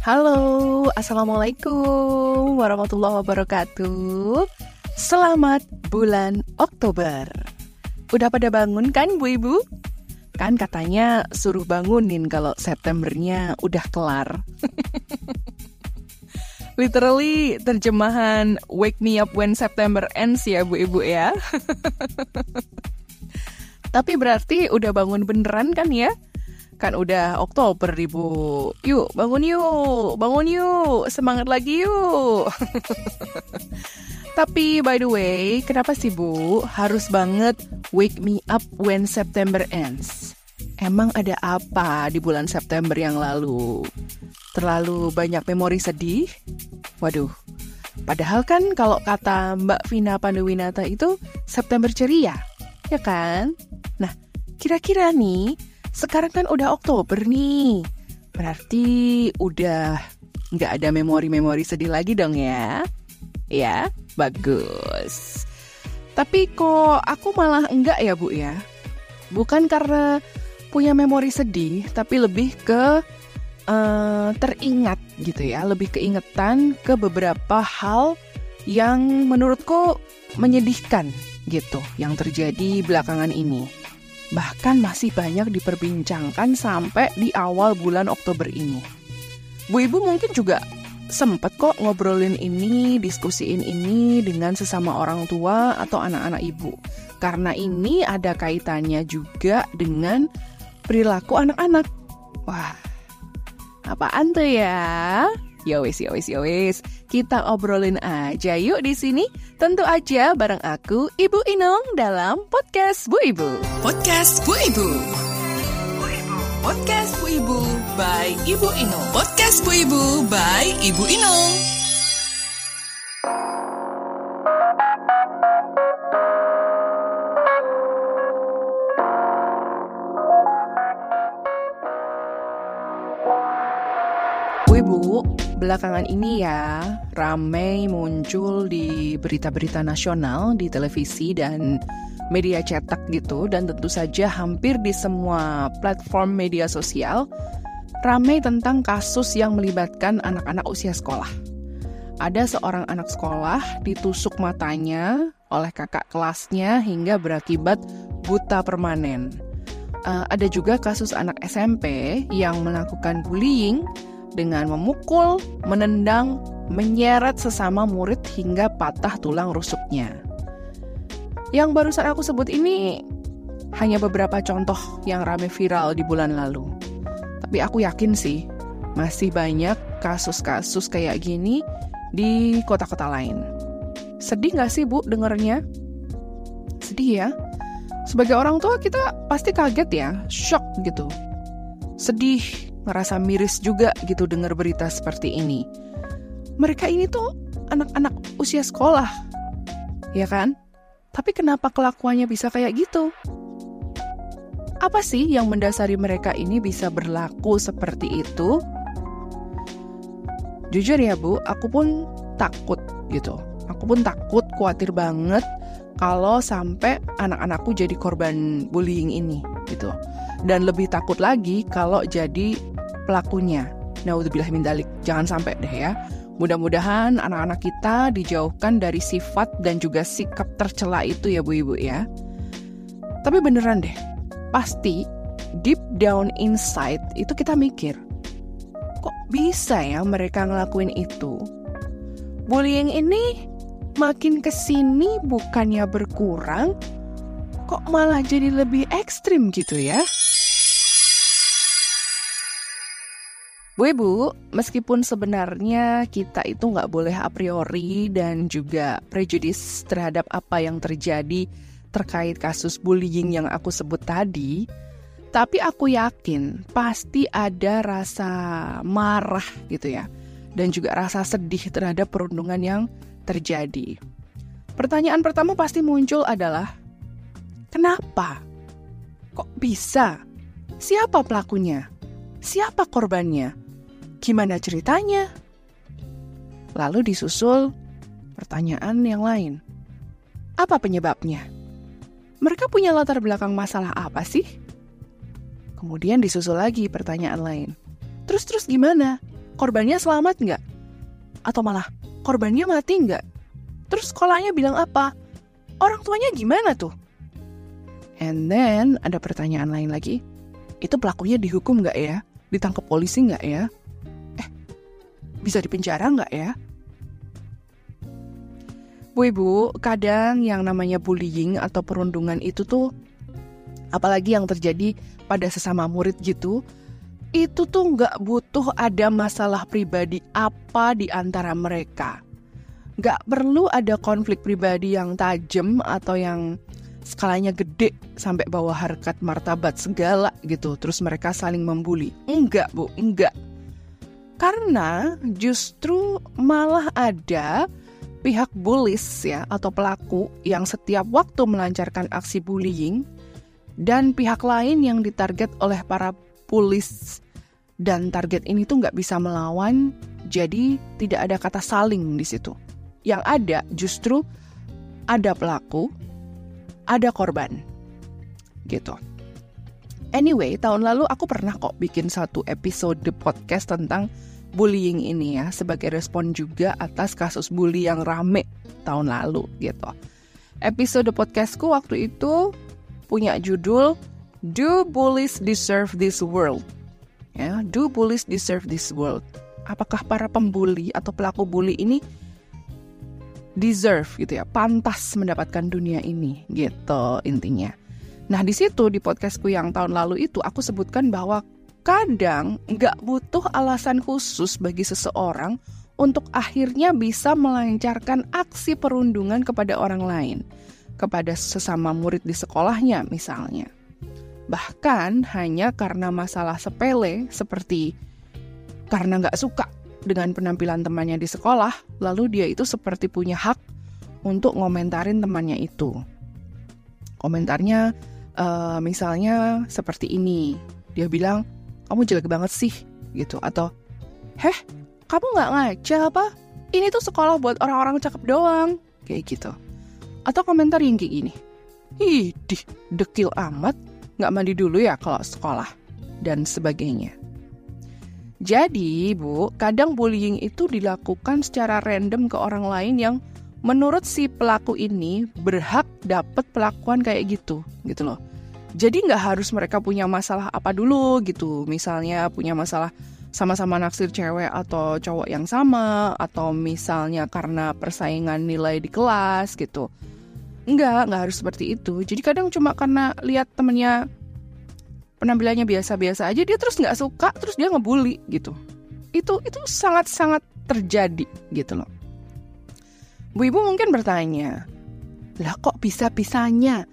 Halo, Assalamualaikum warahmatullahi wabarakatuh Selamat bulan Oktober Udah pada bangun kan Bu Ibu? Kan katanya suruh bangunin kalau Septembernya udah kelar Literally terjemahan Wake me up when September ends ya Bu Ibu ya Tapi berarti udah bangun beneran kan ya? Kan udah Oktober ibu. Yuk bangun yuk. Bangun yuk. Semangat lagi yuk. Tapi by the way Kenapa sih bu Harus banget Wake me up when September ends? Emang ada apa di bulan September yang lalu? Terlalu banyak memori sedih? Waduh, padahal kan kalau kata Mbak Vina Panduwinata itu September ceria, ya kan? Nah, kira-kira nih sekarang kan udah Oktober nih. Berarti udah nggak ada memori-memori sedih lagi dong ya? Ya, bagus. Tapi kok aku malah enggak ya Bu ya? Bukan karena punya memori sedih, tapi lebih ke uh, teringat gitu ya, lebih keingetan ke beberapa hal yang menurutku menyedihkan gitu yang terjadi belakangan ini bahkan masih banyak diperbincangkan sampai di awal bulan Oktober ini. Bu Ibu mungkin juga sempat kok ngobrolin ini, diskusiin ini dengan sesama orang tua atau anak-anak ibu. Karena ini ada kaitannya juga dengan perilaku anak-anak. Wah, apaan tuh ya? Ya wis, ya wis, ya wis. Kita obrolin aja yuk di sini. Tentu aja bareng aku, Ibu Inong dalam podcast Bu Ibu. Podcast Bu Ibu. Podcast Bu Ibu by Ibu Inong. Podcast Bu Ibu by Ibu Inong. Bu Ibu, belakangan ini ya ramai muncul di berita-berita nasional, di televisi dan media cetak gitu dan tentu saja hampir di semua platform media sosial ramai tentang kasus yang melibatkan anak-anak usia sekolah. Ada seorang anak sekolah ditusuk matanya oleh kakak kelasnya hingga berakibat buta permanen. Uh, ada juga kasus anak SMP yang melakukan bullying dengan memukul, menendang, menyeret sesama murid hingga patah tulang rusuknya. Yang barusan aku sebut ini hanya beberapa contoh yang rame viral di bulan lalu. Tapi aku yakin sih, masih banyak kasus-kasus kayak gini di kota-kota lain. Sedih gak sih Bu dengernya? Sedih ya? Sebagai orang tua kita pasti kaget ya, shock gitu. Sedih, ngerasa miris juga gitu dengar berita seperti ini. Mereka ini tuh anak-anak usia sekolah, ya kan? Tapi kenapa kelakuannya bisa kayak gitu? Apa sih yang mendasari mereka ini bisa berlaku seperti itu? Jujur ya Bu, aku pun takut gitu. Aku pun takut, khawatir banget kalau sampai anak-anakku jadi korban bullying ini gitu. Dan lebih takut lagi kalau jadi pelakunya. Naudzubillah min dalik. Jangan sampai deh ya. Mudah-mudahan anak-anak kita dijauhkan dari sifat dan juga sikap tercela itu ya Bu Ibu ya. Tapi beneran deh, pasti deep down inside itu kita mikir, kok bisa ya mereka ngelakuin itu? Bullying ini makin ke sini bukannya berkurang, kok malah jadi lebih ekstrim gitu ya? Bu Ibu, meskipun sebenarnya kita itu nggak boleh a priori dan juga prejudis terhadap apa yang terjadi terkait kasus bullying yang aku sebut tadi, tapi aku yakin pasti ada rasa marah gitu ya, dan juga rasa sedih terhadap perundungan yang terjadi. Pertanyaan pertama pasti muncul adalah, kenapa? Kok bisa? Siapa pelakunya? Siapa korbannya? Gimana ceritanya? Lalu disusul pertanyaan yang lain. Apa penyebabnya? Mereka punya latar belakang masalah apa sih? Kemudian disusul lagi pertanyaan lain. Terus-terus gimana? korbannya selamat nggak? Atau malah korbannya mati nggak? Terus sekolahnya bilang apa? Orang tuanya gimana tuh? And then ada pertanyaan lain lagi. Itu pelakunya dihukum nggak ya? Ditangkap polisi nggak ya? Bisa dipenjara nggak ya? Bu Ibu, kadang yang namanya bullying atau perundungan itu tuh apalagi yang terjadi pada sesama murid gitu, itu tuh nggak butuh ada masalah pribadi apa di antara mereka. Nggak perlu ada konflik pribadi yang tajam atau yang skalanya gede sampai bawa harkat martabat segala gitu. Terus mereka saling membuli. Enggak, Bu, enggak. Karena justru malah ada pihak bullies ya atau pelaku yang setiap waktu melancarkan aksi bullying dan pihak lain yang ditarget oleh para pulis dan target ini tuh nggak bisa melawan jadi tidak ada kata saling di situ. Yang ada justru ada pelaku ada korban gitu. Anyway tahun lalu aku pernah kok bikin satu episode podcast tentang bullying ini ya sebagai respon juga atas kasus bully yang rame tahun lalu gitu. Episode podcastku waktu itu punya judul Do Bullies Deserve This World? Ya, Do Bullies Deserve This World? Apakah para pembuli atau pelaku bully ini deserve gitu ya, pantas mendapatkan dunia ini gitu intinya. Nah di situ di podcastku yang tahun lalu itu aku sebutkan bahwa Kadang nggak butuh alasan khusus bagi seseorang untuk akhirnya bisa melancarkan aksi perundungan kepada orang lain, kepada sesama murid di sekolahnya misalnya. Bahkan hanya karena masalah sepele seperti karena nggak suka dengan penampilan temannya di sekolah, lalu dia itu seperti punya hak untuk ngomentarin temannya itu. Komentarnya uh, misalnya seperti ini, dia bilang, kamu jelek banget sih gitu. Atau heh kamu nggak ngaca apa? Ini tuh sekolah buat orang-orang cakep doang. Kayak gitu. Atau komentar yang kayak gini idih dekil amat. Nggak mandi dulu ya kalau sekolah dan sebagainya. Jadi bu kadang bullying itu dilakukan secara random ke orang lain yang menurut si pelaku ini berhak dapat pelakuan kayak gitu gitu loh jadi nggak harus mereka punya masalah apa dulu gitu. Misalnya punya masalah sama-sama naksir cewek atau cowok yang sama atau misalnya karena persaingan nilai di kelas gitu. Enggak, nggak harus seperti itu. Jadi kadang cuma karena lihat temennya penampilannya biasa-biasa aja dia terus nggak suka, terus dia ngebully gitu. Itu itu sangat-sangat terjadi gitu loh. Bu Ibu mungkin bertanya, lah kok bisa-bisanya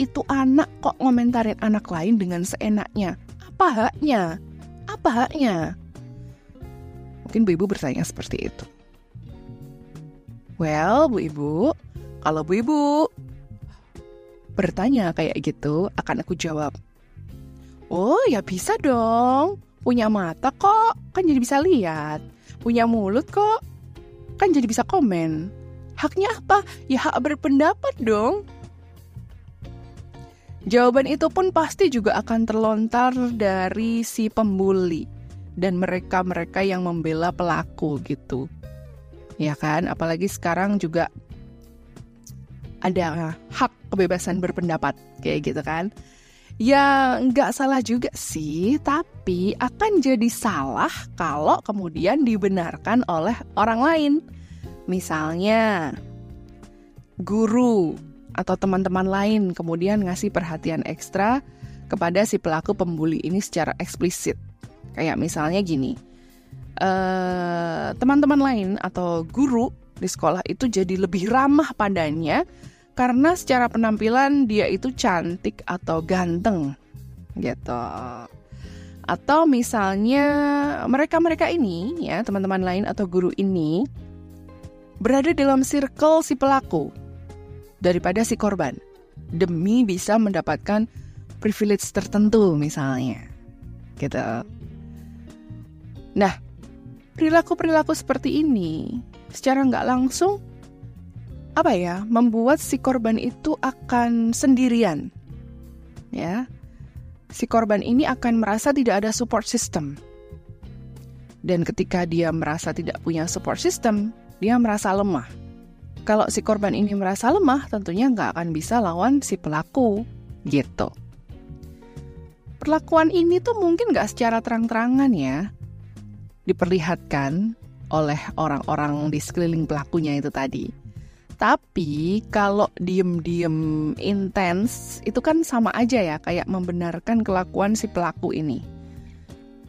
itu anak kok ngomentarin anak lain dengan seenaknya? Apa haknya? Apa haknya? Mungkin Bu Ibu bertanya seperti itu. Well, Bu Ibu, kalau Bu Ibu bertanya kayak gitu, akan aku jawab. Oh, ya bisa dong. Punya mata kok, kan jadi bisa lihat. Punya mulut kok, kan jadi bisa komen. Haknya apa? Ya hak berpendapat dong. Jawaban itu pun pasti juga akan terlontar dari si pembuli dan mereka-mereka yang membela pelaku gitu. Ya kan, apalagi sekarang juga ada hak kebebasan berpendapat kayak gitu kan. Ya nggak salah juga sih, tapi akan jadi salah kalau kemudian dibenarkan oleh orang lain. Misalnya, guru atau teman-teman lain kemudian ngasih perhatian ekstra kepada si pelaku pembuli ini secara eksplisit. Kayak misalnya gini, eh, teman-teman lain atau guru di sekolah itu jadi lebih ramah padanya karena secara penampilan dia itu cantik atau ganteng gitu. Atau misalnya mereka-mereka ini ya, teman-teman lain atau guru ini berada dalam circle si pelaku daripada si korban demi bisa mendapatkan privilege tertentu misalnya gitu. Nah, perilaku-perilaku seperti ini secara nggak langsung apa ya membuat si korban itu akan sendirian ya si korban ini akan merasa tidak ada support system Dan ketika dia merasa tidak punya support system, dia merasa lemah. Kalau si korban ini merasa lemah, tentunya nggak akan bisa lawan si pelaku, gitu. Perlakuan ini tuh mungkin nggak secara terang-terangan ya, diperlihatkan oleh orang-orang di sekeliling pelakunya itu tadi. Tapi kalau diem-diem intens itu kan sama aja ya kayak membenarkan kelakuan si pelaku ini.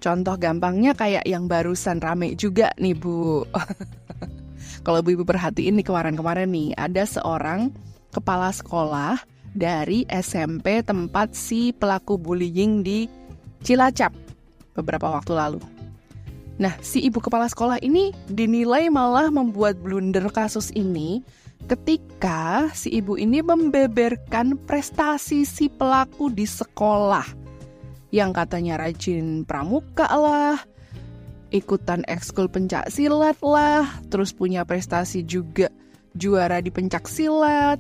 Contoh gampangnya kayak yang barusan rame juga nih Bu. kalau Bu Ibu perhatiin nih kemarin-kemarin nih ada seorang kepala sekolah dari SMP tempat si pelaku bullying di Cilacap beberapa waktu lalu. Nah, si ibu kepala sekolah ini dinilai malah membuat blunder kasus ini ketika si ibu ini membeberkan prestasi si pelaku di sekolah yang katanya rajin pramuka lah, ikutan ekskul pencak silat lah, terus punya prestasi juga juara di pencak silat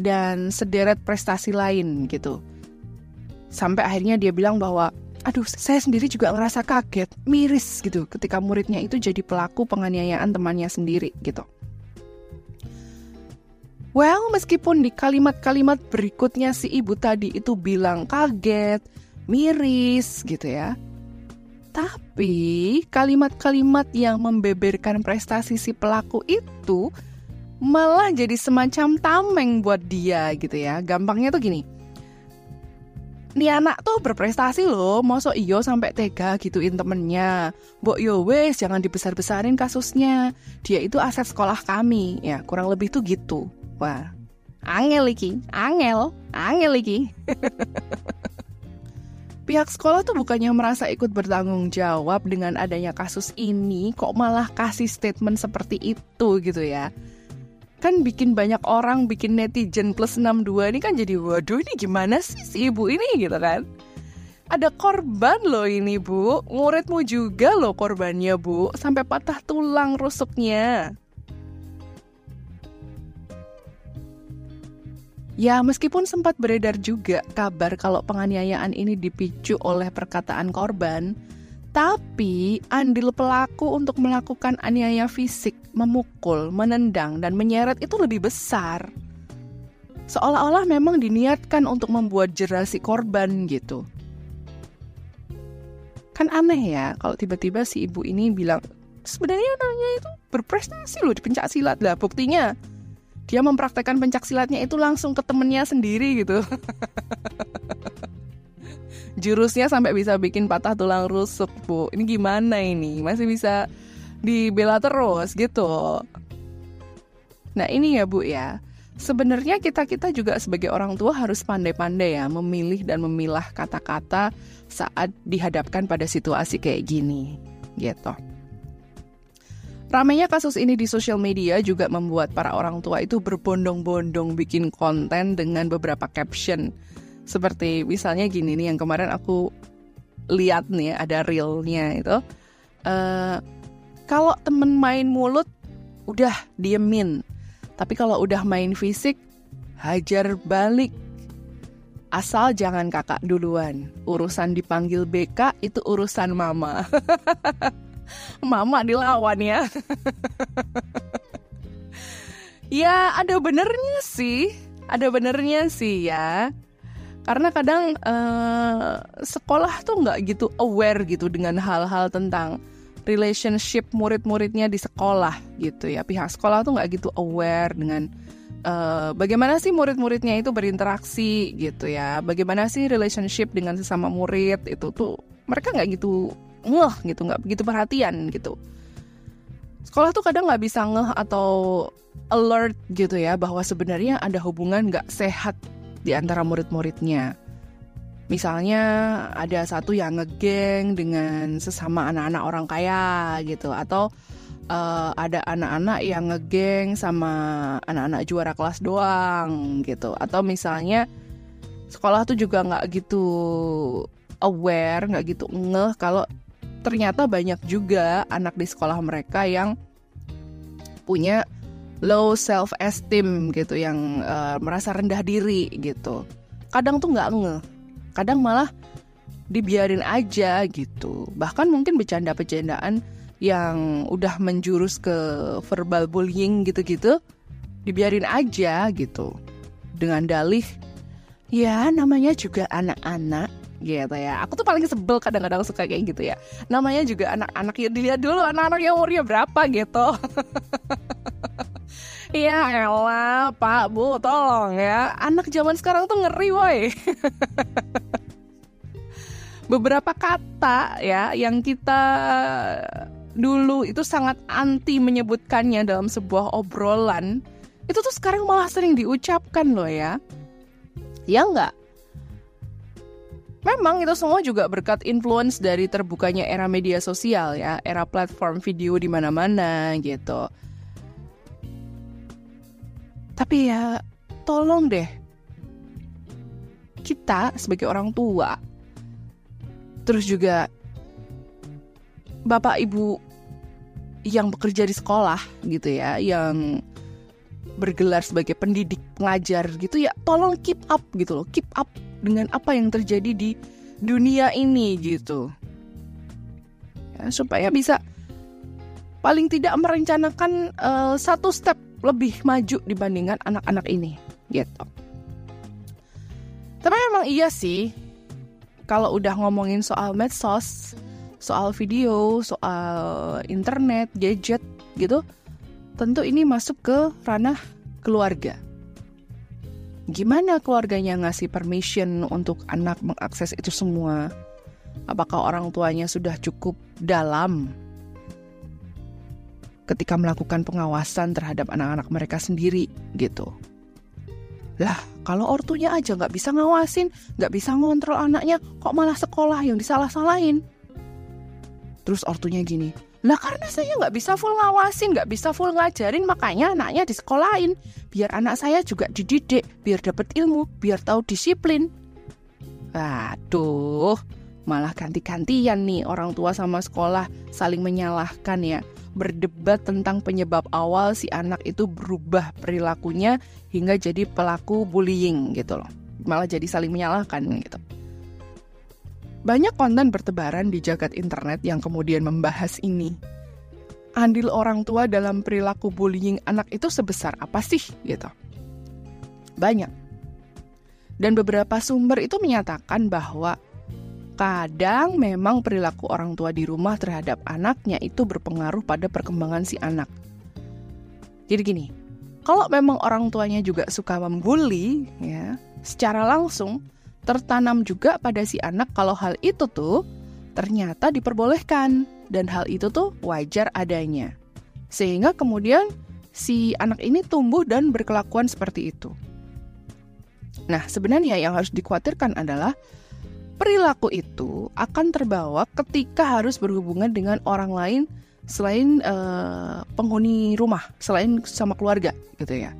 dan sederet prestasi lain gitu. Sampai akhirnya dia bilang bahwa aduh saya sendiri juga ngerasa kaget, miris gitu ketika muridnya itu jadi pelaku penganiayaan temannya sendiri gitu. Well, meskipun di kalimat-kalimat berikutnya si ibu tadi itu bilang kaget, miris gitu ya. Tapi kalimat-kalimat yang membeberkan prestasi si pelaku itu malah jadi semacam tameng buat dia gitu ya. Gampangnya tuh gini. Nih anak tuh berprestasi loh, mosok iyo sampai tega gituin temennya. Mbok yo wes jangan dibesar-besarin kasusnya. Dia itu aset sekolah kami, ya kurang lebih tuh gitu. Wah, angel iki, angel, angel iki. Pihak sekolah tuh bukannya merasa ikut bertanggung jawab dengan adanya kasus ini, kok malah kasih statement seperti itu gitu ya. Kan bikin banyak orang, bikin netizen plus 62 ini kan jadi waduh ini gimana sih si ibu ini gitu kan. Ada korban loh ini bu, muridmu juga loh korbannya bu, sampai patah tulang rusuknya. Ya, meskipun sempat beredar juga kabar kalau penganiayaan ini dipicu oleh perkataan korban, tapi andil pelaku untuk melakukan aniaya fisik, memukul, menendang, dan menyeret itu lebih besar. Seolah-olah memang diniatkan untuk membuat jerah si korban gitu. Kan aneh ya kalau tiba-tiba si ibu ini bilang, sebenarnya anaknya itu berprestasi loh di pencak silat. Lah buktinya dia mempraktekkan pencak silatnya itu langsung ke temennya sendiri gitu. Jurusnya sampai bisa bikin patah tulang rusuk, Bu. Ini gimana ini? Masih bisa dibela terus gitu. Nah, ini ya, Bu ya. Sebenarnya kita-kita juga sebagai orang tua harus pandai-pandai ya memilih dan memilah kata-kata saat dihadapkan pada situasi kayak gini. Gitu. Ramainya kasus ini di sosial media juga membuat para orang tua itu berbondong-bondong bikin konten dengan beberapa caption. Seperti misalnya gini nih yang kemarin aku lihat nih ada realnya itu. Uh, kalau temen main mulut udah diemin. Tapi kalau udah main fisik hajar balik. Asal jangan kakak duluan. Urusan dipanggil BK itu urusan mama. mama dilawan ya. ya ada benernya sih, ada benernya sih ya. Karena kadang uh, sekolah tuh nggak gitu aware gitu dengan hal-hal tentang relationship murid-muridnya di sekolah gitu ya. Pihak sekolah tuh nggak gitu aware dengan uh, bagaimana sih murid-muridnya itu berinteraksi gitu ya. Bagaimana sih relationship dengan sesama murid itu tuh mereka nggak gitu ngeh gitu nggak begitu perhatian gitu. Sekolah tuh kadang nggak bisa ngeh atau alert gitu ya bahwa sebenarnya ada hubungan nggak sehat di antara murid-muridnya. Misalnya ada satu yang ngegeng dengan sesama anak-anak orang kaya gitu atau uh, ada anak-anak yang ngegeng sama anak-anak juara kelas doang gitu. Atau misalnya sekolah tuh juga nggak gitu aware nggak gitu ngeh kalau ternyata banyak juga anak di sekolah mereka yang punya low self esteem gitu yang uh, merasa rendah diri gitu. Kadang tuh nggak nge kadang malah dibiarin aja gitu. Bahkan mungkin bercanda-bercandaan yang udah menjurus ke verbal bullying gitu-gitu, dibiarin aja gitu. Dengan dalih, ya namanya juga anak-anak gitu ya. Aku tuh paling sebel kadang-kadang suka kayak gitu ya. Namanya juga anak-anak ya dilihat dulu anak-anak yang umurnya berapa gitu. Iya elah pak bu tolong ya Anak zaman sekarang tuh ngeri woi Beberapa kata ya yang kita dulu itu sangat anti menyebutkannya dalam sebuah obrolan Itu tuh sekarang malah sering diucapkan loh ya Ya enggak? Memang itu semua juga berkat influence dari terbukanya era media sosial ya, era platform video di mana-mana gitu. Tapi ya tolong deh kita sebagai orang tua terus juga bapak ibu yang bekerja di sekolah gitu ya, yang bergelar sebagai pendidik pengajar gitu ya, tolong keep up gitu loh, keep up dengan apa yang terjadi di dunia ini gitu. Ya, supaya bisa paling tidak merencanakan uh, satu step lebih maju dibandingkan anak-anak ini gitu. Tapi memang iya sih kalau udah ngomongin soal medsos, soal video, soal internet, gadget gitu, tentu ini masuk ke ranah keluarga gimana keluarganya ngasih permission untuk anak mengakses itu semua? Apakah orang tuanya sudah cukup dalam ketika melakukan pengawasan terhadap anak-anak mereka sendiri gitu? Lah, kalau ortunya aja nggak bisa ngawasin, nggak bisa ngontrol anaknya, kok malah sekolah yang disalah-salahin? Terus ortunya gini, lah karena saya nggak bisa full ngawasin, nggak bisa full ngajarin, makanya anaknya di disekolahin. Biar anak saya juga dididik, biar dapat ilmu, biar tahu disiplin. Aduh, malah ganti-gantian nih orang tua sama sekolah saling menyalahkan ya. Berdebat tentang penyebab awal si anak itu berubah perilakunya hingga jadi pelaku bullying gitu loh. Malah jadi saling menyalahkan gitu. Banyak konten bertebaran di jagat internet yang kemudian membahas ini. Andil orang tua dalam perilaku bullying anak itu sebesar apa sih gitu? Banyak. Dan beberapa sumber itu menyatakan bahwa kadang memang perilaku orang tua di rumah terhadap anaknya itu berpengaruh pada perkembangan si anak. Jadi gini, kalau memang orang tuanya juga suka membuli ya, secara langsung tertanam juga pada si anak kalau hal itu tuh ternyata diperbolehkan dan hal itu tuh wajar adanya. Sehingga kemudian si anak ini tumbuh dan berkelakuan seperti itu. Nah, sebenarnya yang harus dikhawatirkan adalah perilaku itu akan terbawa ketika harus berhubungan dengan orang lain selain uh, penghuni rumah, selain sama keluarga gitu ya.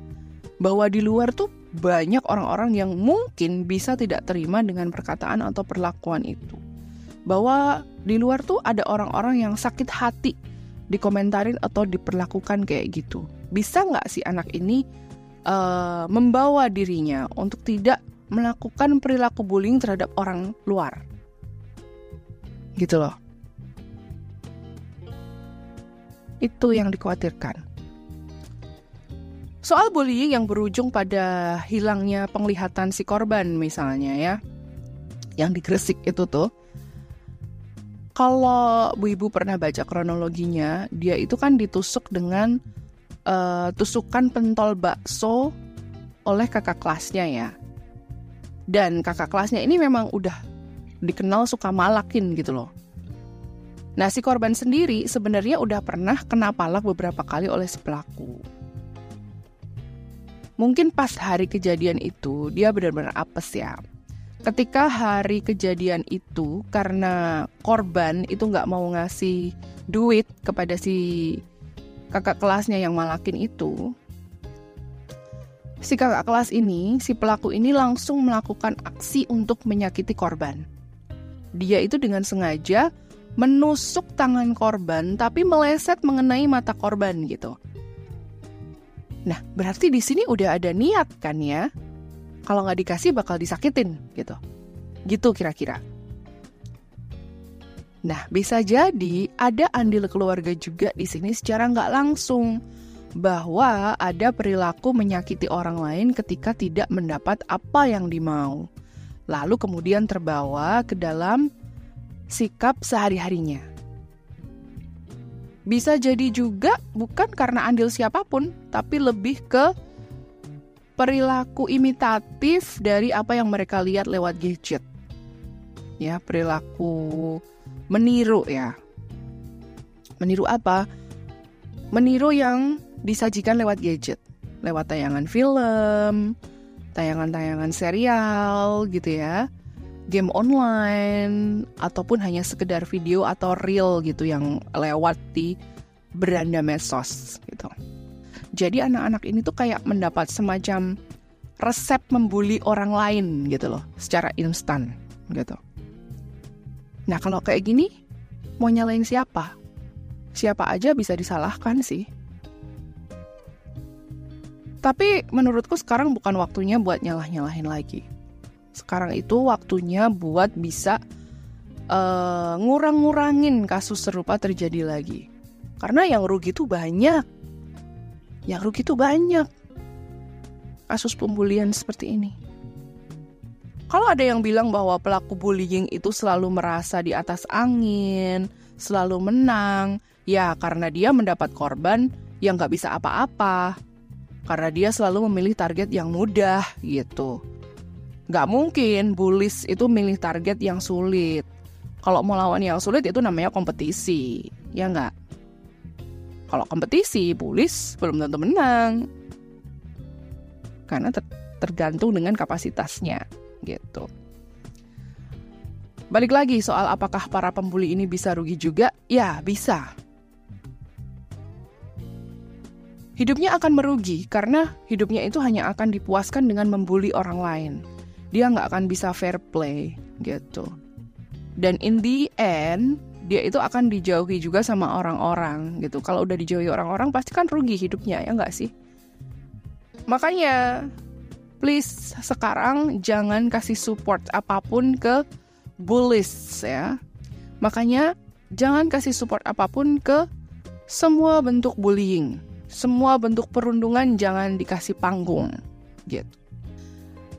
Bahwa di luar tuh banyak orang-orang yang mungkin bisa tidak terima dengan perkataan atau perlakuan itu. Bahwa di luar tuh ada orang-orang yang sakit hati dikomentarin atau diperlakukan kayak gitu. Bisa nggak si anak ini uh, membawa dirinya untuk tidak melakukan perilaku bullying terhadap orang luar? Gitu loh. Itu yang dikhawatirkan. Soal bullying yang berujung pada hilangnya penglihatan si korban misalnya ya, yang di Gresik itu tuh, kalau Bu Ibu pernah baca kronologinya, dia itu kan ditusuk dengan uh, tusukan pentol bakso oleh kakak kelasnya ya. Dan kakak kelasnya ini memang udah dikenal suka malakin gitu loh. Nah si korban sendiri sebenarnya udah pernah kena palak beberapa kali oleh si pelaku mungkin pas hari kejadian itu dia benar-benar apes ya. Ketika hari kejadian itu karena korban itu nggak mau ngasih duit kepada si kakak kelasnya yang malakin itu, si kakak kelas ini, si pelaku ini langsung melakukan aksi untuk menyakiti korban. Dia itu dengan sengaja menusuk tangan korban tapi meleset mengenai mata korban gitu. Nah, berarti di sini udah ada niat kan ya? Kalau nggak dikasih bakal disakitin gitu. Gitu kira-kira. Nah, bisa jadi ada andil keluarga juga di sini secara nggak langsung bahwa ada perilaku menyakiti orang lain ketika tidak mendapat apa yang dimau. Lalu kemudian terbawa ke dalam sikap sehari-harinya. Bisa jadi juga bukan karena andil siapa pun, tapi lebih ke perilaku imitatif dari apa yang mereka lihat lewat gadget. Ya, perilaku meniru ya. Meniru apa? Meniru yang disajikan lewat gadget, lewat tayangan film, tayangan-tayangan serial gitu ya, game online ataupun hanya sekedar video atau reel gitu yang lewat di beranda medsos gitu. Jadi anak-anak ini tuh kayak mendapat semacam resep membuli orang lain gitu loh, secara instan gitu. Nah kalau kayak gini, mau nyalain siapa? Siapa aja bisa disalahkan sih. Tapi menurutku sekarang bukan waktunya buat nyalah-nyalahin lagi. Sekarang itu waktunya buat bisa uh, ngurang-ngurangin kasus serupa terjadi lagi. Karena yang rugi itu banyak. Yang rugi itu banyak. Kasus pembulian seperti ini. Kalau ada yang bilang bahwa pelaku bullying itu selalu merasa di atas angin, selalu menang, ya karena dia mendapat korban yang gak bisa apa-apa. Karena dia selalu memilih target yang mudah gitu. Gak mungkin bullies itu milih target yang sulit. Kalau mau lawan yang sulit itu namanya kompetisi, ya nggak? Kalau kompetisi, bullies belum tentu menang. Karena ter tergantung dengan kapasitasnya gitu. Balik lagi soal apakah para pembuli ini bisa rugi juga? Ya, bisa. Hidupnya akan merugi karena hidupnya itu hanya akan dipuaskan dengan membuli orang lain. Dia nggak akan bisa fair play gitu. Dan in the end, dia itu akan dijauhi juga sama orang-orang gitu. Kalau udah dijauhi orang-orang pasti kan rugi hidupnya ya nggak sih? Makanya please sekarang jangan kasih support apa pun ke bullies ya. Makanya jangan kasih support apa pun ke semua bentuk bullying. Semua bentuk perundungan jangan dikasih panggung gitu.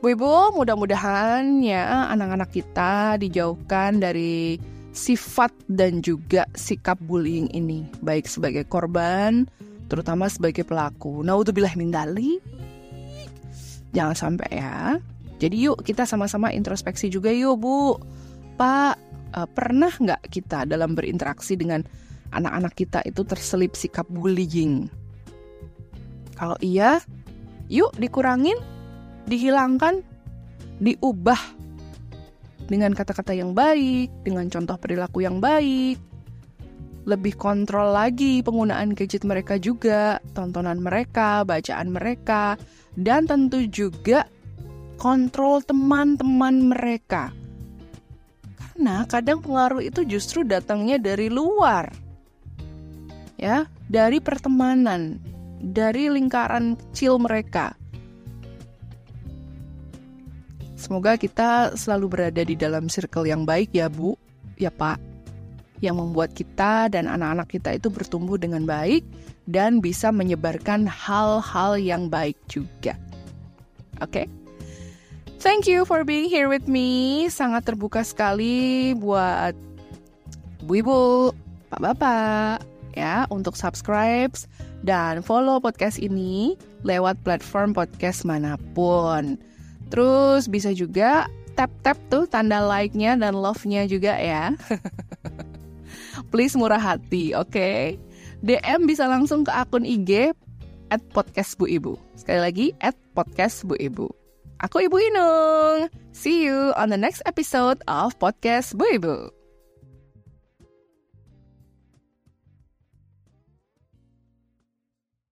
Bu Ibu, mudah-mudahan ya anak-anak kita dijauhkan dari sifat dan juga sikap bullying ini, baik sebagai korban, terutama sebagai pelaku. Naudzubillah min dalik Jangan sampai ya. Jadi yuk kita sama-sama introspeksi juga yuk Bu. Pak, uh, pernah nggak kita dalam berinteraksi dengan anak-anak kita itu terselip sikap bullying? Kalau iya, yuk dikurangin, dihilangkan, diubah dengan kata-kata yang baik, dengan contoh perilaku yang baik, lebih kontrol lagi penggunaan gadget mereka juga, tontonan mereka, bacaan mereka, dan tentu juga kontrol teman-teman mereka. Karena kadang pengaruh itu justru datangnya dari luar. Ya, dari pertemanan, dari lingkaran kecil mereka. Semoga kita selalu berada di dalam circle yang baik ya, Bu. Ya, Pak. Yang membuat kita dan anak-anak kita itu bertumbuh dengan baik dan bisa menyebarkan hal-hal yang baik juga. Oke? Okay? Thank you for being here with me. Sangat terbuka sekali buat ibu-ibu, pak-bapak, ya, untuk subscribe dan follow podcast ini lewat platform podcast mana pun. Terus bisa juga tap-tap tuh tanda like-nya dan love-nya juga ya. Please murah hati, oke? Okay? DM bisa langsung ke akun IG at podcast Bu Ibu. Sekali lagi, at podcast Bu Ibu. Aku Ibu Inung. See you on the next episode of Podcast Bu Ibu.